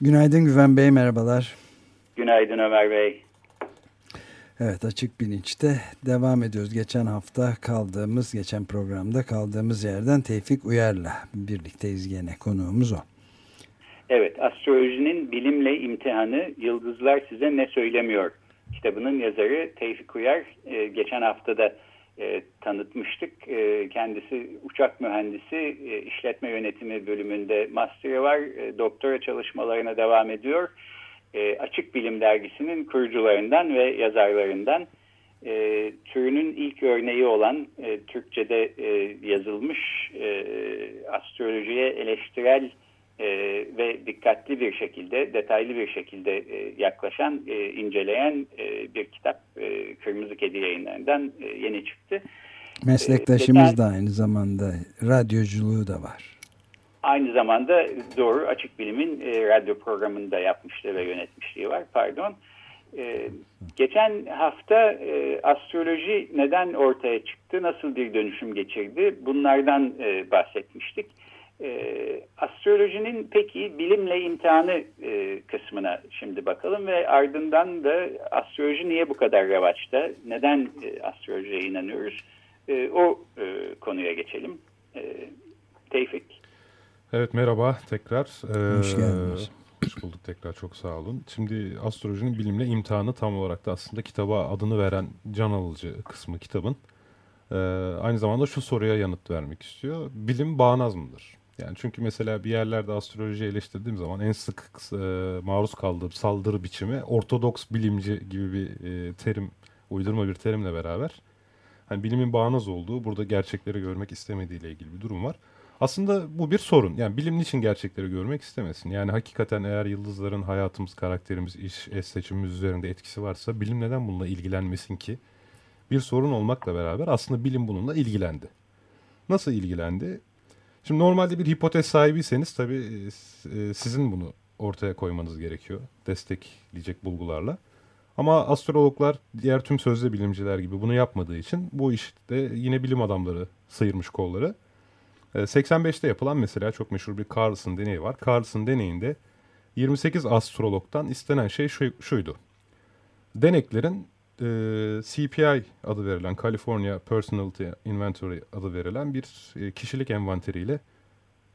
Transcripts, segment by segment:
Günaydın Güven Bey, merhabalar. Günaydın Ömer Bey. Evet, Açık Bilinç'te devam ediyoruz. Geçen hafta kaldığımız, geçen programda kaldığımız yerden Tevfik Uyar'la birlikteyiz gene. Konuğumuz o. Evet, Astrolojinin Bilimle imtihanı Yıldızlar Size Ne Söylemiyor kitabının yazarı Tevfik Uyar. Ee, geçen hafta da e, tanıtmıştık. E, kendisi uçak mühendisi, e, işletme yönetimi bölümünde master'ı var. E, doktora çalışmalarına devam ediyor. E, Açık Bilim Dergisi'nin kurucularından ve yazarlarından. E, türünün ilk örneği olan e, Türkçe'de e, yazılmış e, astrolojiye eleştirel e, ve dikkatli bir şekilde, detaylı bir şekilde e, yaklaşan, e, inceleyen e, bir kitap e, Kırmızı Kedi yayınlarından e, yeni çıktı. Meslektaşımız e, da aynı zamanda, radyoculuğu da var. Aynı zamanda doğru Açık Bilim'in e, radyo programını yapmıştı ve yönetmişliği var, pardon. E, geçen hafta e, astroloji neden ortaya çıktı, nasıl bir dönüşüm geçirdi bunlardan e, bahsetmiştik. E, astrolojinin peki bilimle imtihanı e, kısmına şimdi bakalım ve ardından da astroloji niye bu kadar revaçta, neden e, astrolojiye inanıyoruz e, o e, konuya geçelim. E, Tevfik. Evet merhaba tekrar. Ee, Hoş geldiniz. Hoş bulduk tekrar çok sağ olun. Şimdi astrolojinin bilimle imtihanı tam olarak da aslında kitaba adını veren can alıcı kısmı kitabın. Ee, aynı zamanda şu soruya yanıt vermek istiyor. Bilim bağnaz mıdır? Yani çünkü mesela bir yerlerde astroloji eleştirdiğim zaman en sık e, maruz kaldığım saldırı biçimi ortodoks bilimci gibi bir e, terim, uydurma bir terimle beraber. Hani bilimin bağnaz olduğu, burada gerçekleri görmek istemediği ile ilgili bir durum var. Aslında bu bir sorun. Yani bilim niçin gerçekleri görmek istemesin? Yani hakikaten eğer yıldızların hayatımız, karakterimiz, iş, eş seçimimiz üzerinde etkisi varsa bilim neden bununla ilgilenmesin ki? Bir sorun olmakla beraber aslında bilim bununla ilgilendi. Nasıl ilgilendi? Şimdi normalde bir hipotez sahibiyseniz tabii e, sizin bunu ortaya koymanız gerekiyor. Destekleyecek bulgularla. Ama astrologlar diğer tüm sözde bilimciler gibi bunu yapmadığı için bu işte yine bilim adamları sıyırmış kolları. 85'te e, yapılan mesela çok meşhur bir Carlson deneyi var. Carlson deneyinde 28 astrologdan istenen şey şu, şuydu. Deneklerin e, CPI adı verilen California Personality Inventory adı verilen bir e, kişilik envanteriyle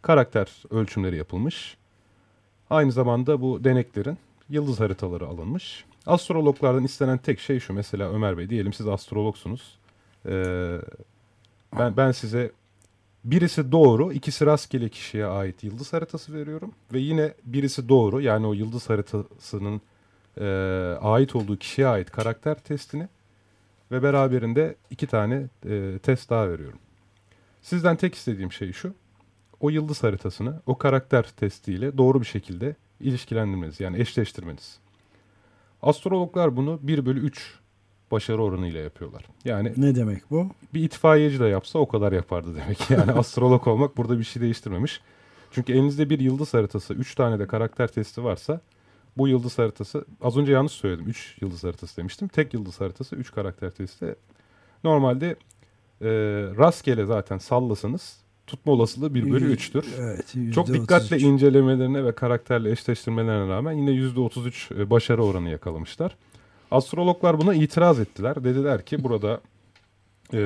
karakter ölçümleri yapılmış. Aynı zamanda bu deneklerin yıldız haritaları alınmış. Astrologlardan istenen tek şey şu mesela Ömer Bey diyelim siz astrologsunuz. Ee, ben, ben size birisi doğru ikisi rastgele kişiye ait yıldız haritası veriyorum. Ve yine birisi doğru yani o yıldız haritasının e, ait olduğu kişiye ait karakter testini ve beraberinde iki tane e, test daha veriyorum. Sizden tek istediğim şey şu. O yıldız haritasını o karakter testiyle doğru bir şekilde ilişkilendirmeniz yani eşleştirmeniz. Astrologlar bunu 1 bölü 3 başarı oranıyla yapıyorlar. Yani ne demek bu? Bir itfaiyeci de yapsa o kadar yapardı demek. Yani astrolog olmak burada bir şey değiştirmemiş. Çünkü elinizde bir yıldız haritası, 3 tane de karakter testi varsa bu yıldız haritası az önce yanlış söyledim. 3 yıldız haritası demiştim. Tek yıldız haritası 3 karakter testi. Normalde e, rastgele zaten sallasanız tutma olasılığı 1 bölü 3'tür. Evet, Çok dikkatle incelemelerine ve karakterle eşleştirmelerine rağmen yine %33 e, başarı oranı yakalamışlar. Astrologlar buna itiraz ettiler. Dediler ki burada e,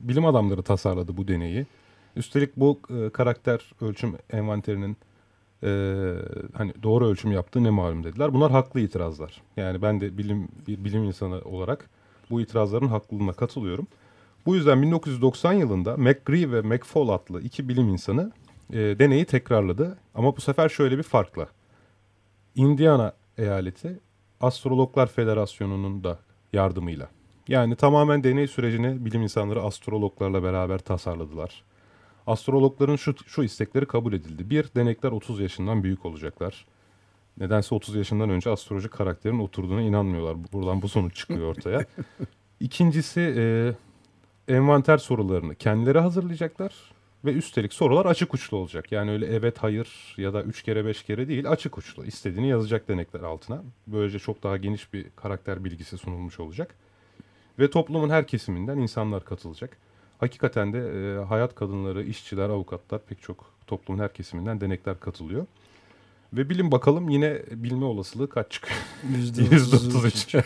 bilim adamları tasarladı bu deneyi. Üstelik bu e, karakter ölçüm envanterinin e, hani doğru ölçüm yaptığı ne malum dediler. Bunlar haklı itirazlar. Yani ben de bilim bir bilim insanı olarak bu itirazların haklılığına katılıyorum. Bu yüzden 1990 yılında McGree ve McFall adlı iki bilim insanı e, deneyi tekrarladı. Ama bu sefer şöyle bir farkla. Indiana eyaleti Astrologlar Federasyonu'nun da yardımıyla. Yani tamamen deney sürecini bilim insanları astrologlarla beraber tasarladılar. Astrologların şu, şu istekleri kabul edildi. Bir, denekler 30 yaşından büyük olacaklar. Nedense 30 yaşından önce astroloji karakterin oturduğuna inanmıyorlar. Buradan bu sonuç çıkıyor ortaya. İkincisi e, envanter sorularını kendileri hazırlayacaklar. Ve üstelik sorular açık uçlu olacak. Yani öyle evet hayır ya da üç kere beş kere değil açık uçlu. İstediğini yazacak denekler altına. Böylece çok daha geniş bir karakter bilgisi sunulmuş olacak. Ve toplumun her kesiminden insanlar katılacak. Hakikaten de e, hayat kadınları, işçiler, avukatlar pek çok toplumun her kesiminden denekler katılıyor. Ve bilin bakalım yine bilme olasılığı kaç çıkıyor? %33.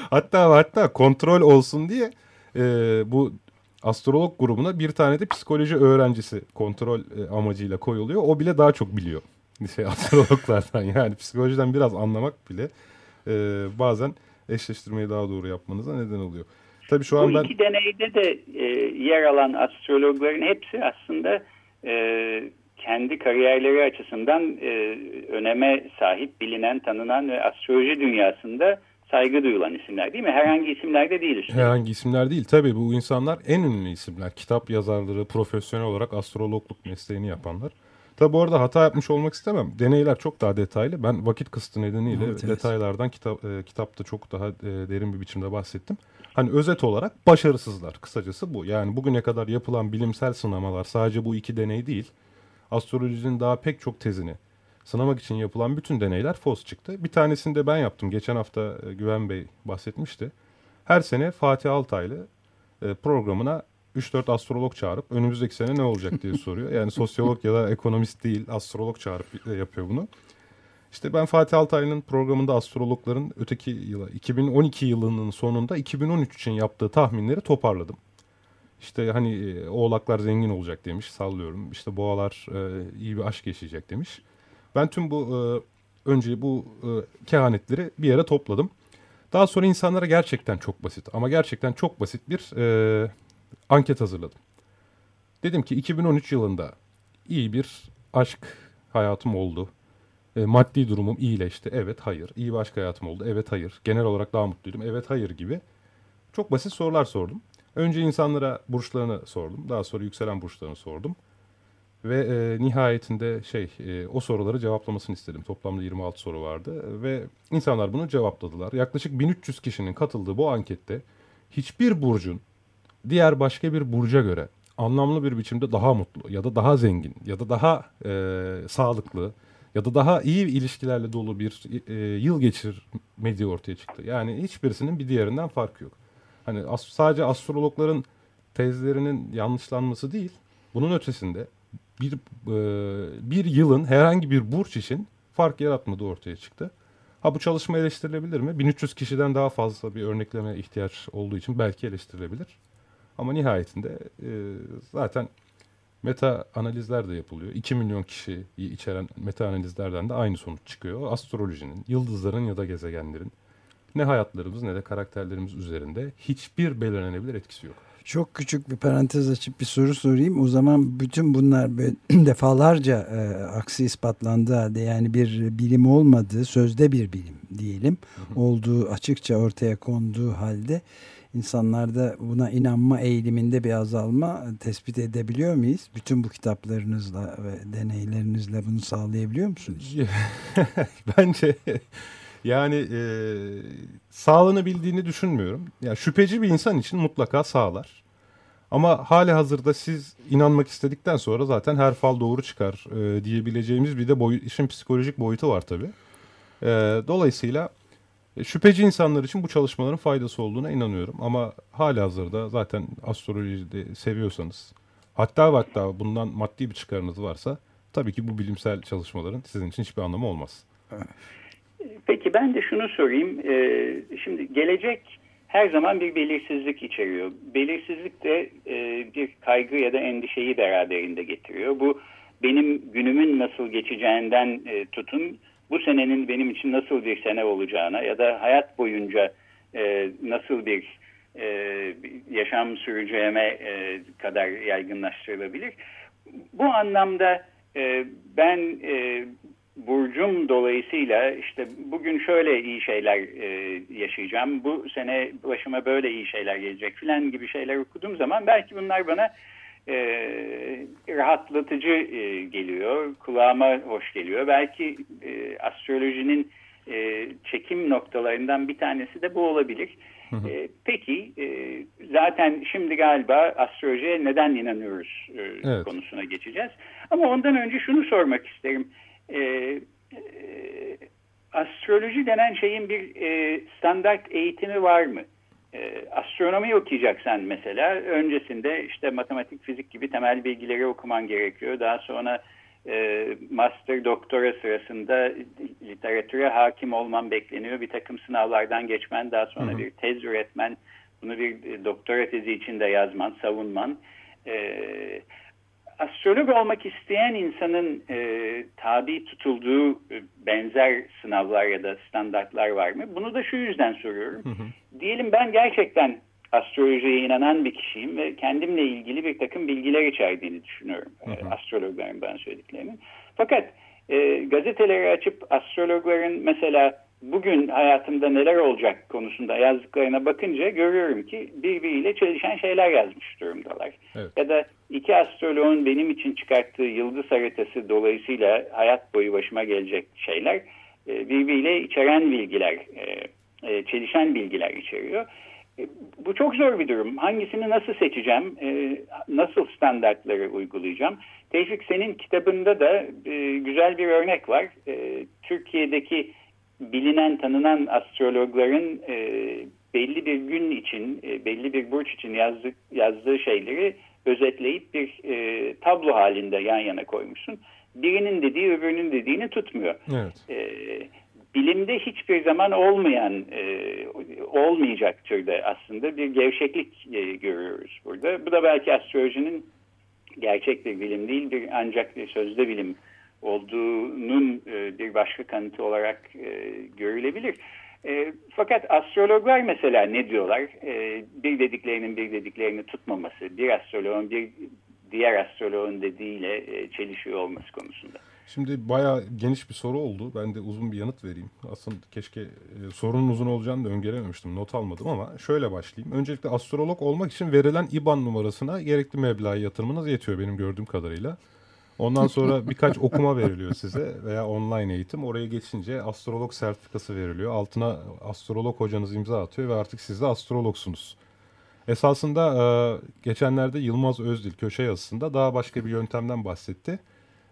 hatta hatta kontrol olsun diye e, bu astrolog grubuna bir tane de psikoloji öğrencisi kontrol e, amacıyla koyuluyor. O bile daha çok biliyor. Şey, astrologlardan yani psikolojiden biraz anlamak bile e, bazen eşleştirmeyi daha doğru yapmanıza neden oluyor. Tabii şu an Bu iki deneyde de e, yer alan astrologların hepsi aslında e, kendi kariyerleri açısından e, öneme sahip, bilinen, tanınan ve astroloji dünyasında saygı duyulan isimler değil mi? Herhangi isimler de değil işte. Herhangi isimler değil. Tabii bu insanlar en ünlü isimler. Kitap yazarları, profesyonel olarak astrologluk mesleğini yapanlar. Tabi bu arada hata yapmış olmak istemem. Deneyler çok daha detaylı. Ben vakit kısıtı nedeniyle evet, evet. detaylardan kitap, e, kitapta çok daha e, derin bir biçimde bahsettim. Hani özet olarak başarısızlar. Kısacası bu. Yani bugüne kadar yapılan bilimsel sınamalar sadece bu iki deney değil. Astrolojinin daha pek çok tezini sınamak için yapılan bütün deneyler fos çıktı. Bir tanesini de ben yaptım. Geçen hafta e, Güven Bey bahsetmişti. Her sene Fatih Altaylı e, programına 3-4 astrolog çağırıp önümüzdeki sene ne olacak diye soruyor. Yani sosyolog ya da ekonomist değil astrolog çağırıp e, yapıyor bunu. İşte ben Fatih Altaylı'nın programında astrologların öteki yıla 2012 yılının sonunda 2013 için yaptığı tahminleri toparladım. İşte hani oğlaklar zengin olacak demiş sallıyorum. İşte boğalar iyi bir aşk yaşayacak demiş. Ben tüm bu e, önce bu e, kehanetleri bir yere topladım. Daha sonra insanlara gerçekten çok basit ama gerçekten çok basit bir e, anket hazırladım. Dedim ki 2013 yılında iyi bir aşk hayatım oldu. E, maddi durumum iyileşti. Evet, hayır. İyi bir aşk hayatım oldu. Evet, hayır. Genel olarak daha mutluydum. Evet, hayır gibi. Çok basit sorular sordum. Önce insanlara burçlarını sordum. Daha sonra yükselen burçlarını sordum. Ve e, nihayetinde şey e, o soruları cevaplamasını istedim. Toplamda 26 soru vardı ve insanlar bunu cevapladılar. Yaklaşık 1300 kişinin katıldığı bu ankette hiçbir burcun diğer başka bir burca göre anlamlı bir biçimde daha mutlu ya da daha zengin ya da daha e, sağlıklı ya da daha iyi ilişkilerle dolu bir e, yıl geçirmediği ortaya çıktı. Yani hiçbirisinin bir diğerinden farkı yok. Hani as sadece astrologların tezlerinin yanlışlanması değil, bunun ötesinde bir e, bir yılın herhangi bir burç için fark yaratmadığı ortaya çıktı. Ha bu çalışma eleştirilebilir mi? 1300 kişiden daha fazla bir örnekleme ihtiyaç olduğu için belki eleştirilebilir. Ama nihayetinde e, zaten meta analizler de yapılıyor. 2 milyon kişiyi içeren meta analizlerden de aynı sonuç çıkıyor. Astrolojinin, yıldızların ya da gezegenlerin ne hayatlarımız ne de karakterlerimiz üzerinde hiçbir belirlenebilir etkisi yok. Çok küçük bir parantez açıp bir soru sorayım. O zaman bütün bunlar defalarca e, aksi ispatlandığı halde yani bir bilim olmadığı sözde bir bilim diyelim olduğu açıkça ortaya konduğu halde insanlarda buna inanma eğiliminde bir azalma tespit edebiliyor muyuz? Bütün bu kitaplarınızla ve deneylerinizle bunu sağlayabiliyor musunuz? Bence yani e, sağlanabildiğini düşünmüyorum. Yani şüpheci bir insan için mutlaka sağlar. Ama hali hazırda siz inanmak istedikten sonra zaten her fal doğru çıkar e, diyebileceğimiz bir de boy, işin psikolojik boyutu var tabii. E, dolayısıyla şüpheci insanlar için bu çalışmaların faydası olduğuna inanıyorum. Ama hali hazırda zaten astrolojiyi seviyorsanız hatta hatta bundan maddi bir çıkarınız varsa tabii ki bu bilimsel çalışmaların sizin için hiçbir anlamı olmaz. Peki ben de şunu sorayım. Ee, şimdi gelecek her zaman bir belirsizlik içeriyor. Belirsizlik de e, bir kaygı ya da endişeyi beraberinde getiriyor. Bu benim günümün nasıl geçeceğinden e, tutun bu senenin benim için nasıl bir sene olacağına ya da hayat boyunca e, nasıl bir e, yaşam süreceğime e, kadar yaygınlaştırılabilir. Bu anlamda e, ben e, burcum dolayısıyla işte bugün şöyle iyi şeyler e, yaşayacağım, bu sene başıma böyle iyi şeyler gelecek filan gibi şeyler okuduğum zaman belki bunlar bana e, rahatlatıcı e, geliyor, kulağıma hoş geliyor. Belki e, astrolojinin e, çekim noktalarından bir tanesi de bu olabilir. Hı hı. E, peki e, zaten şimdi galiba astrolojiye neden inanıyoruz e, evet. konusuna geçeceğiz. Ama ondan önce şunu sormak isterim. E, e, astroloji denen şeyin bir e, standart eğitimi var mı? E, astronomi okuyacaksan mesela öncesinde işte matematik, fizik gibi temel bilgileri okuman gerekiyor. Daha sonra e, master doktora sırasında literatüre hakim olman bekleniyor. Bir takım sınavlardan geçmen, daha sonra hı hı. bir tez üretmen, bunu bir doktora tezi içinde yazman, savunman. E, astrolog olmak isteyen insanın e, tabi tutulduğu e, benzer sınavlar ya da standartlar var mı? Bunu da şu yüzden soruyorum. Hı hı. Diyelim ben gerçekten astrolojiye inanan bir kişiyim ve kendimle ilgili bir takım bilgiler içerdiğini düşünüyorum. Hı hı. E, astrologların bana söylediklerimin. Fakat e, gazeteleri açıp astrologların mesela bugün hayatımda neler olacak konusunda yazdıklarına bakınca görüyorum ki birbiriyle çelişen şeyler yazmış durumdalar. Evet. Ya da iki astroloğun benim için çıkarttığı yıldız haritası dolayısıyla hayat boyu başıma gelecek şeyler e, birbiriyle içeren bilgiler, e, e, çelişen bilgiler içeriyor. Bu çok zor bir durum. Hangisini nasıl seçeceğim? Nasıl standartları uygulayacağım? Tevfik senin kitabında da güzel bir örnek var. Türkiye'deki bilinen, tanınan astrologların belli bir gün için, belli bir burç için yazdığı, yazdığı şeyleri özetleyip bir tablo halinde yan yana koymuşsun. Birinin dediği öbürünün dediğini tutmuyor. Evet bilimde hiçbir zaman olmayan, e, olmayacak türde aslında bir gevşeklik e, görüyoruz burada. Bu da belki astrolojinin gerçek bir bilim değil, bir ancak bir sözde bilim olduğunun e, bir başka kanıtı olarak e, görülebilir. E, fakat astrologlar mesela ne diyorlar? Bir dediklerinin bir dediklerini tutmaması, bir astrologun bir diğer astrologun dediğiyle çelişiyor olması konusunda. Şimdi bayağı geniş bir soru oldu. Ben de uzun bir yanıt vereyim. Aslında keşke sorunun uzun olacağını da öngörememiştim. Not almadım ama şöyle başlayayım. Öncelikle astrolog olmak için verilen IBAN numarasına gerekli meblağı yatırmanız yetiyor benim gördüğüm kadarıyla. Ondan sonra birkaç okuma veriliyor size veya online eğitim. Oraya geçince astrolog sertifikası veriliyor. Altına astrolog hocanız imza atıyor ve artık siz de astrologsunuz. Esasında e, geçenlerde Yılmaz Özdil köşe yazısında daha başka bir yöntemden bahsetti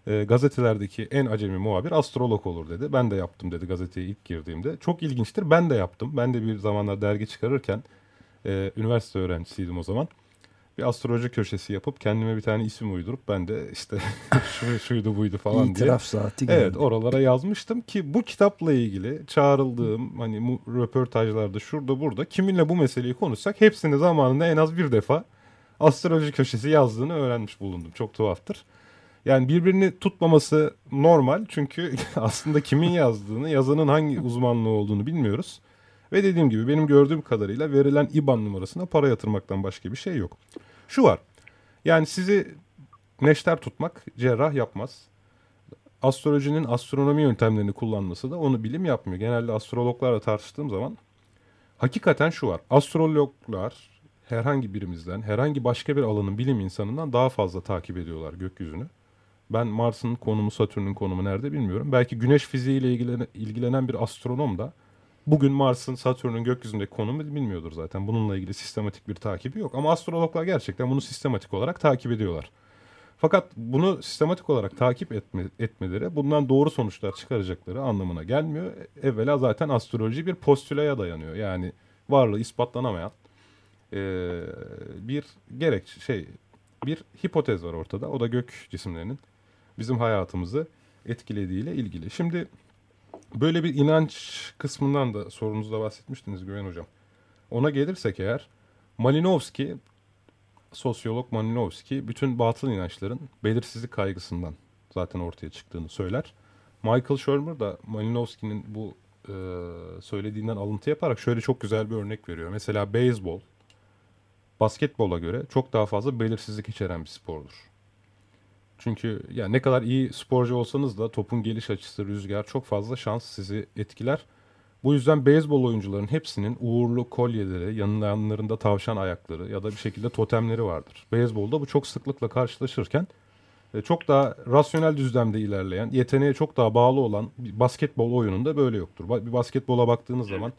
e, gazetelerdeki en acemi muhabir astrolog olur dedi. Ben de yaptım dedi gazeteye ilk girdiğimde. Çok ilginçtir. Ben de yaptım. Ben de bir zamanlar dergi çıkarırken e, üniversite öğrencisiydim o zaman. Bir astroloji köşesi yapıp kendime bir tane isim uydurup ben de işte şu, şuydu buydu falan İtiraf diye. İtiraf saati gibi. Evet oralara yazmıştım ki bu kitapla ilgili çağrıldığım hani röportajlarda şurada burada kiminle bu meseleyi konuşsak hepsini zamanında en az bir defa astroloji köşesi yazdığını öğrenmiş bulundum. Çok tuhaftır. Yani birbirini tutmaması normal çünkü aslında kimin yazdığını, yazanın hangi uzmanlığı olduğunu bilmiyoruz. Ve dediğim gibi benim gördüğüm kadarıyla verilen IBAN numarasına para yatırmaktan başka bir şey yok. Şu var. Yani sizi neşter tutmak cerrah yapmaz. Astrolojinin astronomi yöntemlerini kullanması da onu bilim yapmıyor. Genelde astrologlarla tartıştığım zaman hakikaten şu var. Astrologlar herhangi birimizden, herhangi başka bir alanın bilim insanından daha fazla takip ediyorlar gökyüzünü. Ben Mars'ın konumu, Satürn'ün konumu nerede bilmiyorum. Belki güneş fiziğiyle ilgilenen, ilgilenen bir astronom da bugün Mars'ın, Satürn'ün gökyüzündeki konumu bilmiyordur zaten. Bununla ilgili sistematik bir takibi yok. Ama astrologlar gerçekten bunu sistematik olarak takip ediyorlar. Fakat bunu sistematik olarak takip etme, etmeleri bundan doğru sonuçlar çıkaracakları anlamına gelmiyor. Evvela zaten astroloji bir postülaya dayanıyor. Yani varlığı ispatlanamayan e, bir gerek şey bir hipotez var ortada. O da gök cisimlerinin bizim hayatımızı etkilediğiyle ilgili. Şimdi böyle bir inanç kısmından da sorunuzda bahsetmiştiniz Güven Hocam. Ona gelirsek eğer Malinowski, sosyolog Malinowski bütün batıl inançların belirsizlik kaygısından zaten ortaya çıktığını söyler. Michael Shermer da Malinowski'nin bu e, söylediğinden alıntı yaparak şöyle çok güzel bir örnek veriyor. Mesela beyzbol, basketbola göre çok daha fazla belirsizlik içeren bir spordur. Çünkü yani ne kadar iyi sporcu olsanız da topun geliş açısı, rüzgar çok fazla şans sizi etkiler. Bu yüzden beyzbol oyuncuların hepsinin uğurlu kolyeleri, yanlarında tavşan ayakları ya da bir şekilde totemleri vardır. Beyzbolda bu çok sıklıkla karşılaşırken e, çok daha rasyonel düzlemde ilerleyen, yeteneğe çok daha bağlı olan bir basketbol oyununda böyle yoktur. Bir basketbola baktığınız zaman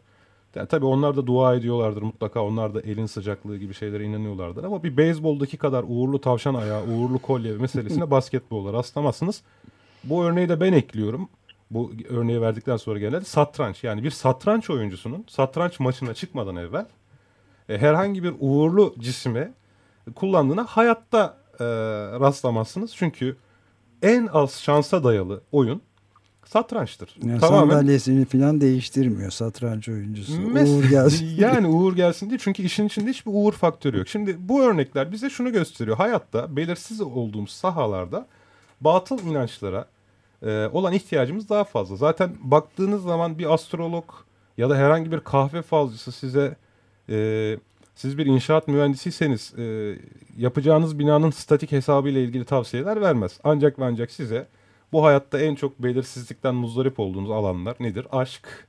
yani tabii onlar da dua ediyorlardır mutlaka. Onlar da elin sıcaklığı gibi şeylere inanıyorlardır. Ama bir beyzboldaki kadar uğurlu tavşan ayağı, uğurlu kolye meselesine basketbolda rastlamazsınız. Bu örneği de ben ekliyorum. Bu örneği verdikten sonra genelde satranç. Yani bir satranç oyuncusunun satranç maçına çıkmadan evvel e, herhangi bir uğurlu cisime kullandığına hayatta e, rastlamazsınız. Çünkü en az şansa dayalı oyun satrançtır. Yani Tamamen... Sandalyesini falan değiştirmiyor satranç oyuncusu. Mes uğur gelsin. yani uğur gelsin diye çünkü işin içinde hiçbir uğur faktörü yok. Şimdi bu örnekler bize şunu gösteriyor. Hayatta belirsiz olduğumuz sahalarda batıl inançlara e, olan ihtiyacımız daha fazla. Zaten baktığınız zaman bir astrolog ya da herhangi bir kahve falcısı size e, siz bir inşaat mühendisiyseniz e, yapacağınız binanın statik hesabı ile ilgili tavsiyeler vermez. Ancak ve ancak size bu hayatta en çok belirsizlikten muzdarip olduğunuz alanlar nedir? Aşk,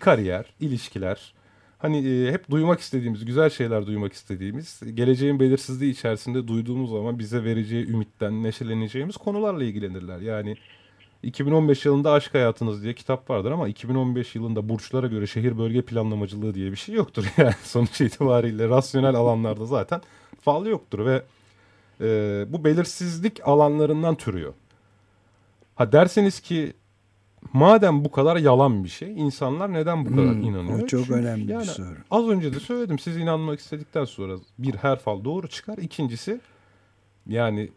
kariyer, ilişkiler. Hani e, hep duymak istediğimiz, güzel şeyler duymak istediğimiz, geleceğin belirsizliği içerisinde duyduğumuz zaman bize vereceği ümitten neşeleneceğimiz konularla ilgilenirler. Yani 2015 yılında Aşk Hayatınız diye kitap vardır ama 2015 yılında burçlara göre şehir bölge planlamacılığı diye bir şey yoktur. Yani sonuç itibariyle rasyonel alanlarda zaten fal yoktur ve e, bu belirsizlik alanlarından türüyor. Ha derseniz ki madem bu kadar yalan bir şey insanlar neden bu kadar hmm, inanıyor? O çok Çünkü önemli yani bir soru. Az önce de söyledim siz inanmak istedikten sonra bir her fal doğru çıkar. İkincisi yani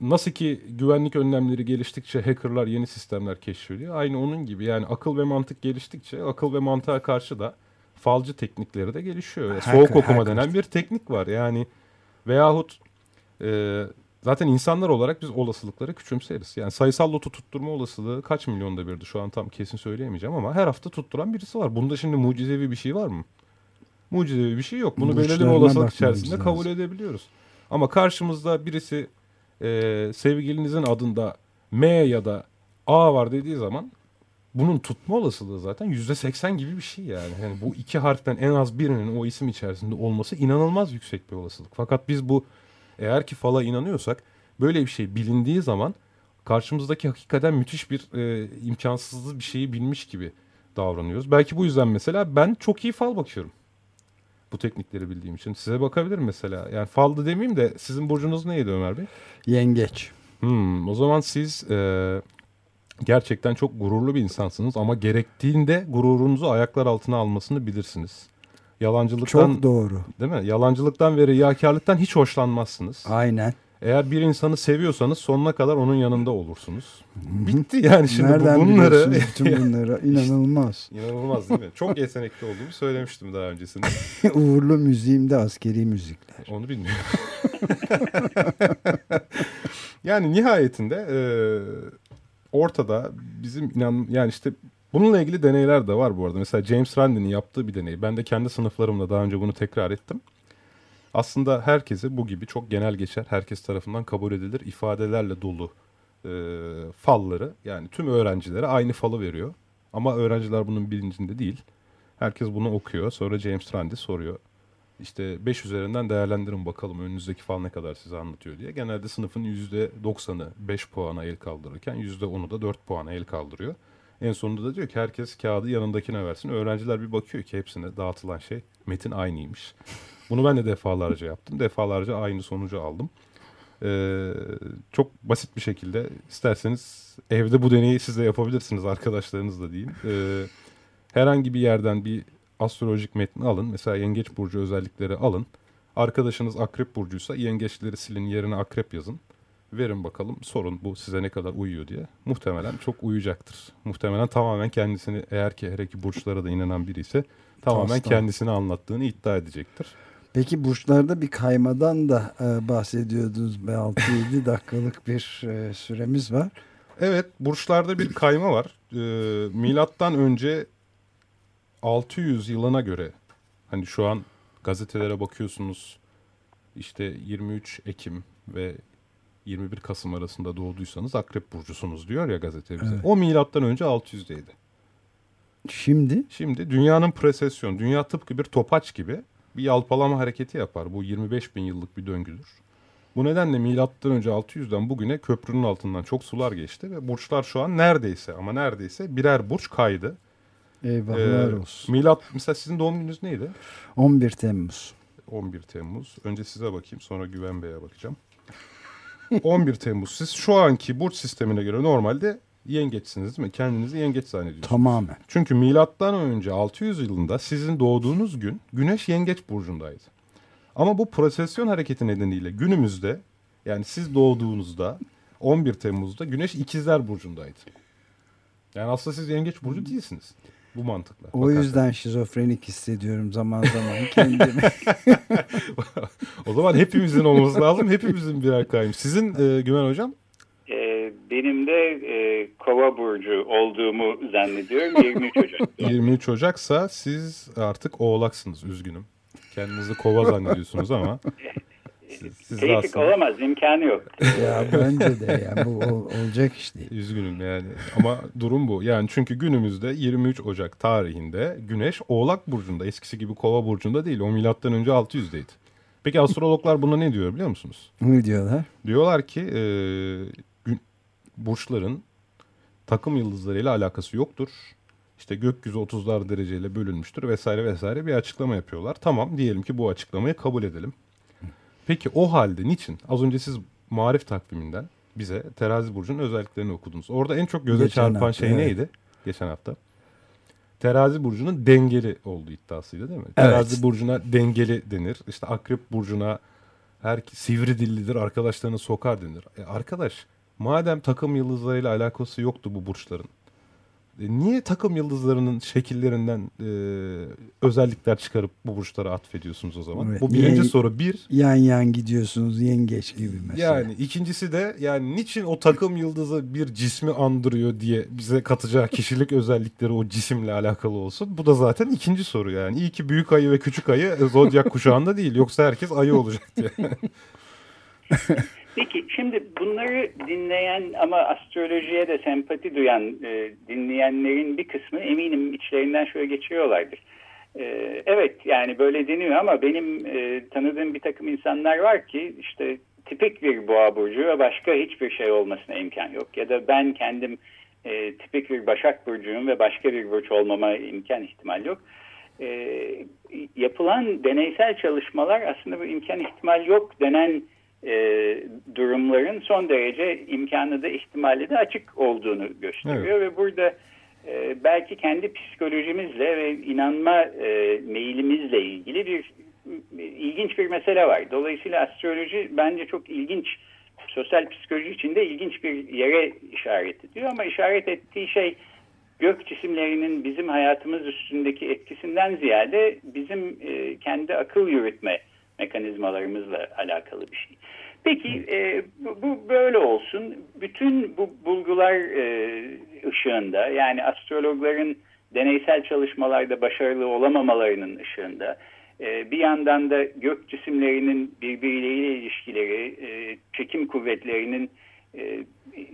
nasıl ki güvenlik önlemleri geliştikçe hackerlar yeni sistemler keşfediyor. Aynı onun gibi yani akıl ve mantık geliştikçe akıl ve mantığa karşı da falcı teknikleri de gelişiyor. Hacker, Soğuk okuma hacker. denen bir teknik var. Yani veyahut e, zaten insanlar olarak biz olasılıkları küçümseriz. Yani sayısal lotu tutturma olasılığı kaç milyonda birdi şu an tam kesin söyleyemeyeceğim ama her hafta tutturan birisi var. Bunda şimdi mucizevi bir şey var mı? Mucizevi bir şey yok. Bunu belirli bir olasılık içerisinde kabul edebiliyoruz. Ama karşımızda birisi e, sevgilinizin adında M ya da A var dediği zaman bunun tutma olasılığı zaten yüzde seksen gibi bir şey yani. yani. Bu iki harften en az birinin o isim içerisinde olması inanılmaz yüksek bir olasılık. Fakat biz bu eğer ki fala inanıyorsak böyle bir şey bilindiği zaman karşımızdaki hakikaten müthiş bir e, imkansızlığı bir şeyi bilmiş gibi davranıyoruz. Belki bu yüzden mesela ben çok iyi fal bakıyorum. Bu teknikleri bildiğim için. Size bakabilirim mesela. Yani faldı demeyeyim de sizin burcunuz neydi Ömer Bey? Yengeç. Hmm, o zaman siz e, gerçekten çok gururlu bir insansınız ama gerektiğinde gururunuzu ayaklar altına almasını bilirsiniz. Yalancılıktan Çok doğru. Değil mi? Yalancılıktan ve riyakarlıktan hiç hoşlanmazsınız. Aynen. Eğer bir insanı seviyorsanız sonuna kadar onun yanında olursunuz. Bitti yani şimdi Nereden bu bunları. bütün bunları? İnanılmaz. İnanılmaz değil mi? Çok yetenekli olduğumu söylemiştim daha öncesinde. Uğurlu müziğimde askeri müzikler. Onu bilmiyorum. yani nihayetinde e, ortada bizim inan yani işte bununla ilgili deneyler de var bu arada. Mesela James Randi'nin yaptığı bir deney. Ben de kendi sınıflarımda daha önce bunu tekrar ettim aslında herkese bu gibi çok genel geçer, herkes tarafından kabul edilir ifadelerle dolu e, falları yani tüm öğrencilere aynı falı veriyor. Ama öğrenciler bunun bilincinde değil. Herkes bunu okuyor. Sonra James Randi soruyor. İşte 5 üzerinden değerlendirin bakalım önünüzdeki fal ne kadar size anlatıyor diye. Genelde sınıfın %90'ı 5 puana el kaldırırken %10'u da 4 puana el kaldırıyor. En sonunda da diyor ki herkes kağıdı yanındakine versin. Öğrenciler bir bakıyor ki hepsine dağıtılan şey metin aynıymış. Bunu ben de defalarca yaptım. Defalarca aynı sonucu aldım. Ee, çok basit bir şekilde isterseniz evde bu deneyi siz de yapabilirsiniz arkadaşlarınızla diyeyim. Ee, herhangi bir yerden bir astrolojik metni alın. Mesela yengeç burcu özellikleri alın. Arkadaşınız akrep burcuysa yengeçleri silin yerine akrep yazın. Verin bakalım sorun bu size ne kadar uyuyor diye. Muhtemelen çok uyacaktır. Muhtemelen tamamen kendisini eğer ki her iki burçlara da inanan biri ise tamamen Aslan. kendisini anlattığını iddia edecektir. Peki burçlarda bir kaymadan da e, bahsediyordunuz. 6-7 dakikalık bir e, süremiz var. Evet burçlarda bir kayma var. E, milattan önce 600 yılına göre hani şu an gazetelere bakıyorsunuz işte 23 Ekim ve 21 Kasım arasında doğduysanız Akrep burcusunuz diyor ya gazete bize. Evet. O milattan önce 600'deydi. Şimdi? Şimdi dünyanın presesyon, dünya tıpkı bir topaç gibi bir yalpalama hareketi yapar. Bu 25 bin yıllık bir döngüdür. Bu nedenle milattan önce 600'den bugüne köprünün altından çok sular geçti ve burçlar şu an neredeyse ama neredeyse birer burç kaydı. Eyvahlar ee, olsun. Milat mesela sizin doğum gününüz neydi? 11 Temmuz. 11 Temmuz. Önce size bakayım sonra Güven Bey'e bakacağım. 11 Temmuz. Siz şu anki burç sistemine göre normalde yengeçsiniz değil mi? Kendinizi yengeç zannediyorsunuz. Tamamen. Çünkü milattan önce 600 yılında sizin doğduğunuz gün Güneş yengeç burcundaydı. Ama bu prosesyon hareketi nedeniyle günümüzde yani siz doğduğunuzda 11 Temmuz'da Güneş ikizler burcundaydı. Yani aslında siz yengeç burcu değilsiniz. Bu mantıkla. O bakarsan. yüzden şizofrenik hissediyorum zaman zaman kendimi. o zaman hepimizin olması lazım. Hepimizin birer kayım. Sizin e, Güven Hocam? E, benim de e, kova burcu olduğumu zannediyorum. 23 Ocak. 23 Ocaksa siz artık oğlaksınız. Üzgünüm. Kendinizi kova zannediyorsunuz ama siz Tevfik aslında... olamaz imkanı yok. ya bence de yani bu ol, olacak iş değil. Üzgünüm yani ama durum bu. Yani çünkü günümüzde 23 Ocak tarihinde Güneş Oğlak Burcu'nda eskisi gibi Kova Burcu'nda değil. O milattan önce 600'deydi. Peki astrologlar buna ne diyor biliyor musunuz? Ne diyorlar? Diyorlar ki e, gün, burçların takım yıldızlarıyla alakası yoktur. İşte gökyüzü 30'lar dereceyle bölünmüştür vesaire vesaire bir açıklama yapıyorlar. Tamam diyelim ki bu açıklamayı kabul edelim. Peki o halde niçin? Az önce siz marif takviminden bize terazi burcunun özelliklerini okudunuz. Orada en çok göze Geçen çarpan hafta, şey evet. neydi? Geçen hafta. Terazi burcunun dengeli olduğu iddiasıydı değil mi? Evet. Terazi burcuna dengeli denir. İşte akrep burcuna her sivri dillidir, arkadaşlarını sokar denir. E arkadaş, madem takım yıldızlarıyla alakası yoktu bu burçların. E, niye takım yıldızlarının şekillerinden e, özellikler çıkarıp bu burçlara atfediyorsunuz o zaman? Evet, bu birinci niye, soru bir. Yan yan gidiyorsunuz yengeç gibi mesela. Yani ikincisi de yani niçin o takım yıldızı bir cismi andırıyor diye bize katacağı kişilik özellikleri o cisimle alakalı olsun. Bu da zaten ikinci soru yani. İyi ki büyük ayı ve küçük ayı e, zodyak kuşağında değil. Yoksa herkes ayı olacak diye. Peki şimdi bunları dinleyen ama astrolojiye de sempati duyan e, dinleyenlerin bir kısmı eminim içlerinden şöyle geçiyorlardır. E, evet yani böyle deniyor ama benim e, tanıdığım bir takım insanlar var ki işte tipik bir boğa burcu ve başka hiçbir şey olmasına imkan yok. Ya da ben kendim e, tipik bir başak burcuyum ve başka bir burç olmama imkan ihtimal yok. E, yapılan deneysel çalışmalar aslında bu imkan ihtimal yok denen e, durumların son derece imkanı da ihtimali de açık olduğunu gösteriyor evet. ve burada e, belki kendi psikolojimizle ve inanma e, meyilimizle ilgili bir ilginç bir mesele var. Dolayısıyla astroloji bence çok ilginç, sosyal psikoloji içinde ilginç bir yere işaret ediyor ama işaret ettiği şey gök cisimlerinin bizim hayatımız üstündeki etkisinden ziyade bizim e, kendi akıl yürütme mekanizmalarımızla alakalı bir şey. Peki e, bu, bu böyle olsun. Bütün bu bulgular e, ışığında yani astrologların deneysel çalışmalarda başarılı olamamalarının ışığında e, bir yandan da gök cisimlerinin birbirleriyle ilişkileri, e, çekim kuvvetlerinin e,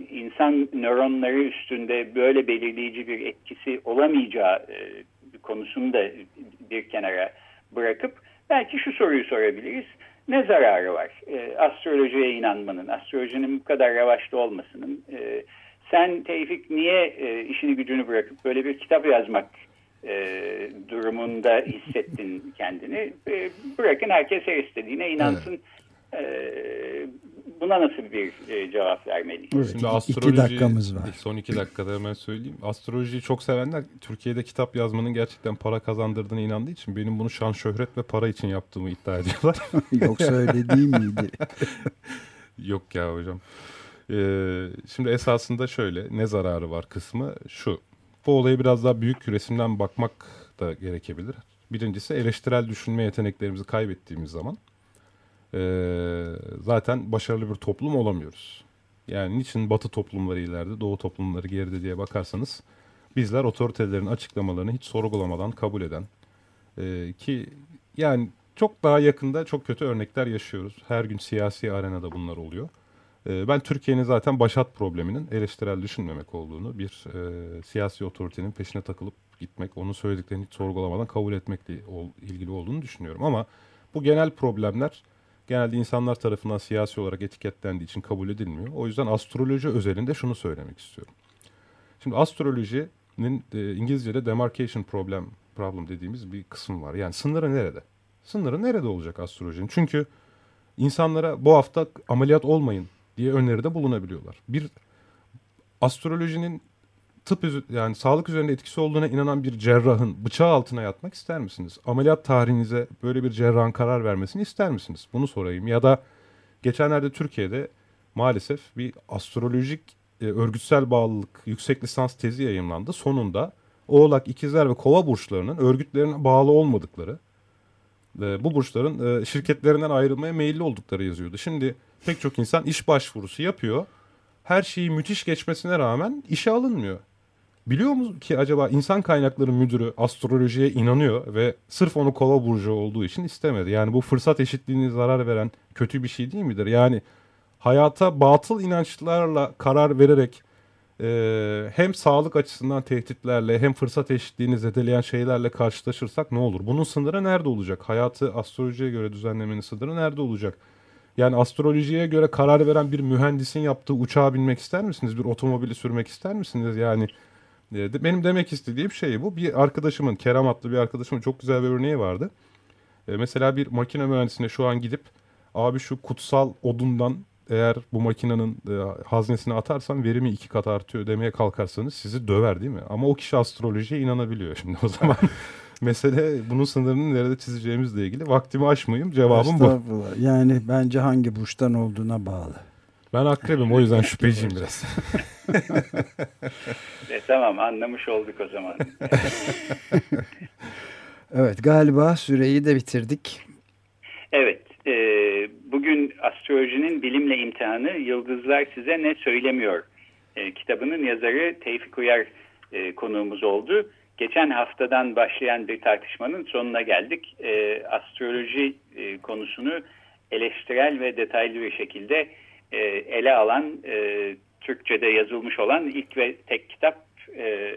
insan nöronları üstünde böyle belirleyici bir etkisi olamayacağı e, konusunu da bir kenara bırakıp belki şu soruyu sorabiliriz. Ne zararı var e, astrolojiye inanmanın, astrolojinin bu kadar revaçta olmasının? E, sen Tevfik niye e, işini gücünü bırakıp böyle bir kitap yazmak e, durumunda hissettin kendini? E, bırakın herkes her istediğine inansın. Evet. E, buna nasıl bir e, cevap vermeliyiz? Evet, Şimdi astroloji, iki dakikamız var. Son iki dakikada hemen söyleyeyim. Astrolojiyi çok sevenler Türkiye'de kitap yazmanın gerçekten para kazandırdığına inandığı için benim bunu şan, şöhret ve para için yaptığımı iddia ediyorlar. Yoksa öyle değil miydi? Yok ya hocam. Ee, şimdi esasında şöyle ne zararı var kısmı şu. Bu olayı biraz daha büyük resimden bakmak da gerekebilir. Birincisi eleştirel düşünme yeteneklerimizi kaybettiğimiz zaman e, zaten başarılı bir toplum olamıyoruz. Yani niçin batı toplumları ileride, doğu toplumları geride diye bakarsanız bizler otoritelerin açıklamalarını hiç sorgulamadan kabul eden e, ki yani çok daha yakında çok kötü örnekler yaşıyoruz. Her gün siyasi arenada bunlar oluyor. E, ben Türkiye'nin zaten başat probleminin eleştirel düşünmemek olduğunu, bir e, siyasi otoritenin peşine takılıp gitmek, onun söylediklerini hiç sorgulamadan kabul etmekle ilgili olduğunu düşünüyorum. Ama bu genel problemler genelde insanlar tarafından siyasi olarak etiketlendiği için kabul edilmiyor. O yüzden astroloji özelinde şunu söylemek istiyorum. Şimdi astrolojinin e, İngilizce'de demarcation problem problem dediğimiz bir kısım var. Yani sınırı nerede? Sınırı nerede olacak astrolojinin? Çünkü insanlara bu hafta ameliyat olmayın diye öneride bulunabiliyorlar. Bir astrolojinin tıp yani sağlık üzerinde etkisi olduğuna inanan bir cerrahın bıçağı altına yatmak ister misiniz? Ameliyat tarihinize böyle bir cerrahın karar vermesini ister misiniz? Bunu sorayım. Ya da geçenlerde Türkiye'de maalesef bir astrolojik e, örgütsel bağlılık yüksek lisans tezi yayınlandı. Sonunda Oğlak, İkizler ve Kova burçlarının örgütlerine bağlı olmadıkları, e, bu burçların e, şirketlerinden ayrılmaya meyilli oldukları yazıyordu. Şimdi pek çok insan iş başvurusu yapıyor. Her şeyi müthiş geçmesine rağmen işe alınmıyor. Biliyor mu ki acaba insan kaynakları müdürü astrolojiye inanıyor ve sırf onu kova burcu olduğu için istemedi. Yani bu fırsat eşitliğine zarar veren kötü bir şey değil midir? Yani hayata batıl inançlarla karar vererek e, hem sağlık açısından tehditlerle hem fırsat eşitliğini zedeleyen şeylerle karşılaşırsak ne olur? Bunun sınırı nerede olacak? Hayatı astrolojiye göre düzenlemenin sınırı nerede olacak? Yani astrolojiye göre karar veren bir mühendisin yaptığı uçağa binmek ister misiniz? Bir otomobili sürmek ister misiniz? Yani benim demek istediğim şey bu. Bir arkadaşımın, Kerem adlı bir arkadaşımın çok güzel bir örneği vardı. E, mesela bir makine mühendisine şu an gidip abi şu kutsal odundan eğer bu makinenin e, haznesine atarsan verimi iki kat artıyor demeye kalkarsanız sizi döver değil mi? Ama o kişi astrolojiye inanabiliyor şimdi o zaman. mesele bunun sınırını nerede çizeceğimizle ilgili. Vaktimi aşmayayım cevabım bu. Yani bence hangi burçtan olduğuna bağlı. Ben akrebim o yüzden şüpheciyim biraz. e, tamam anlamış olduk o zaman. evet galiba süreyi de bitirdik. Evet e, bugün astrolojinin bilimle imtihanı Yıldızlar Size Ne Söylemiyor e, kitabının yazarı Tevfik Uyar e, konuğumuz oldu. Geçen haftadan başlayan bir tartışmanın sonuna geldik. E, astroloji e, konusunu eleştirel ve detaylı bir şekilde e, ele alan, e, Türkçe'de yazılmış olan ilk ve tek kitap e,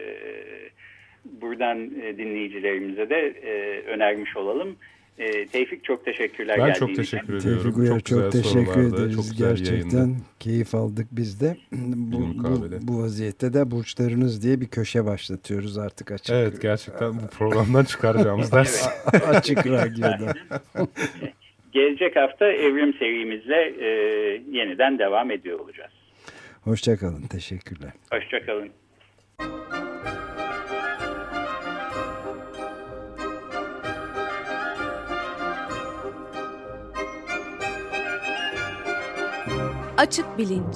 buradan e, dinleyicilerimize de e, önermiş olalım. E, Tevfik çok teşekkürler. Ben çok teşekkür ediyorum. Tevfik Uyar çok, çok teşekkür ederiz. Çok Gerçekten yayındı. keyif aldık biz de. Bu, bu, bu vaziyette de burçlarınız diye bir köşe başlatıyoruz artık açık. Evet gerçekten bu programdan çıkaracağımız ders. açık radyoda. Gelecek hafta evrim serimizle e, yeniden devam ediyor olacağız. Hoşçakalın. Teşekkürler. Hoşçakalın. Açık Bilinç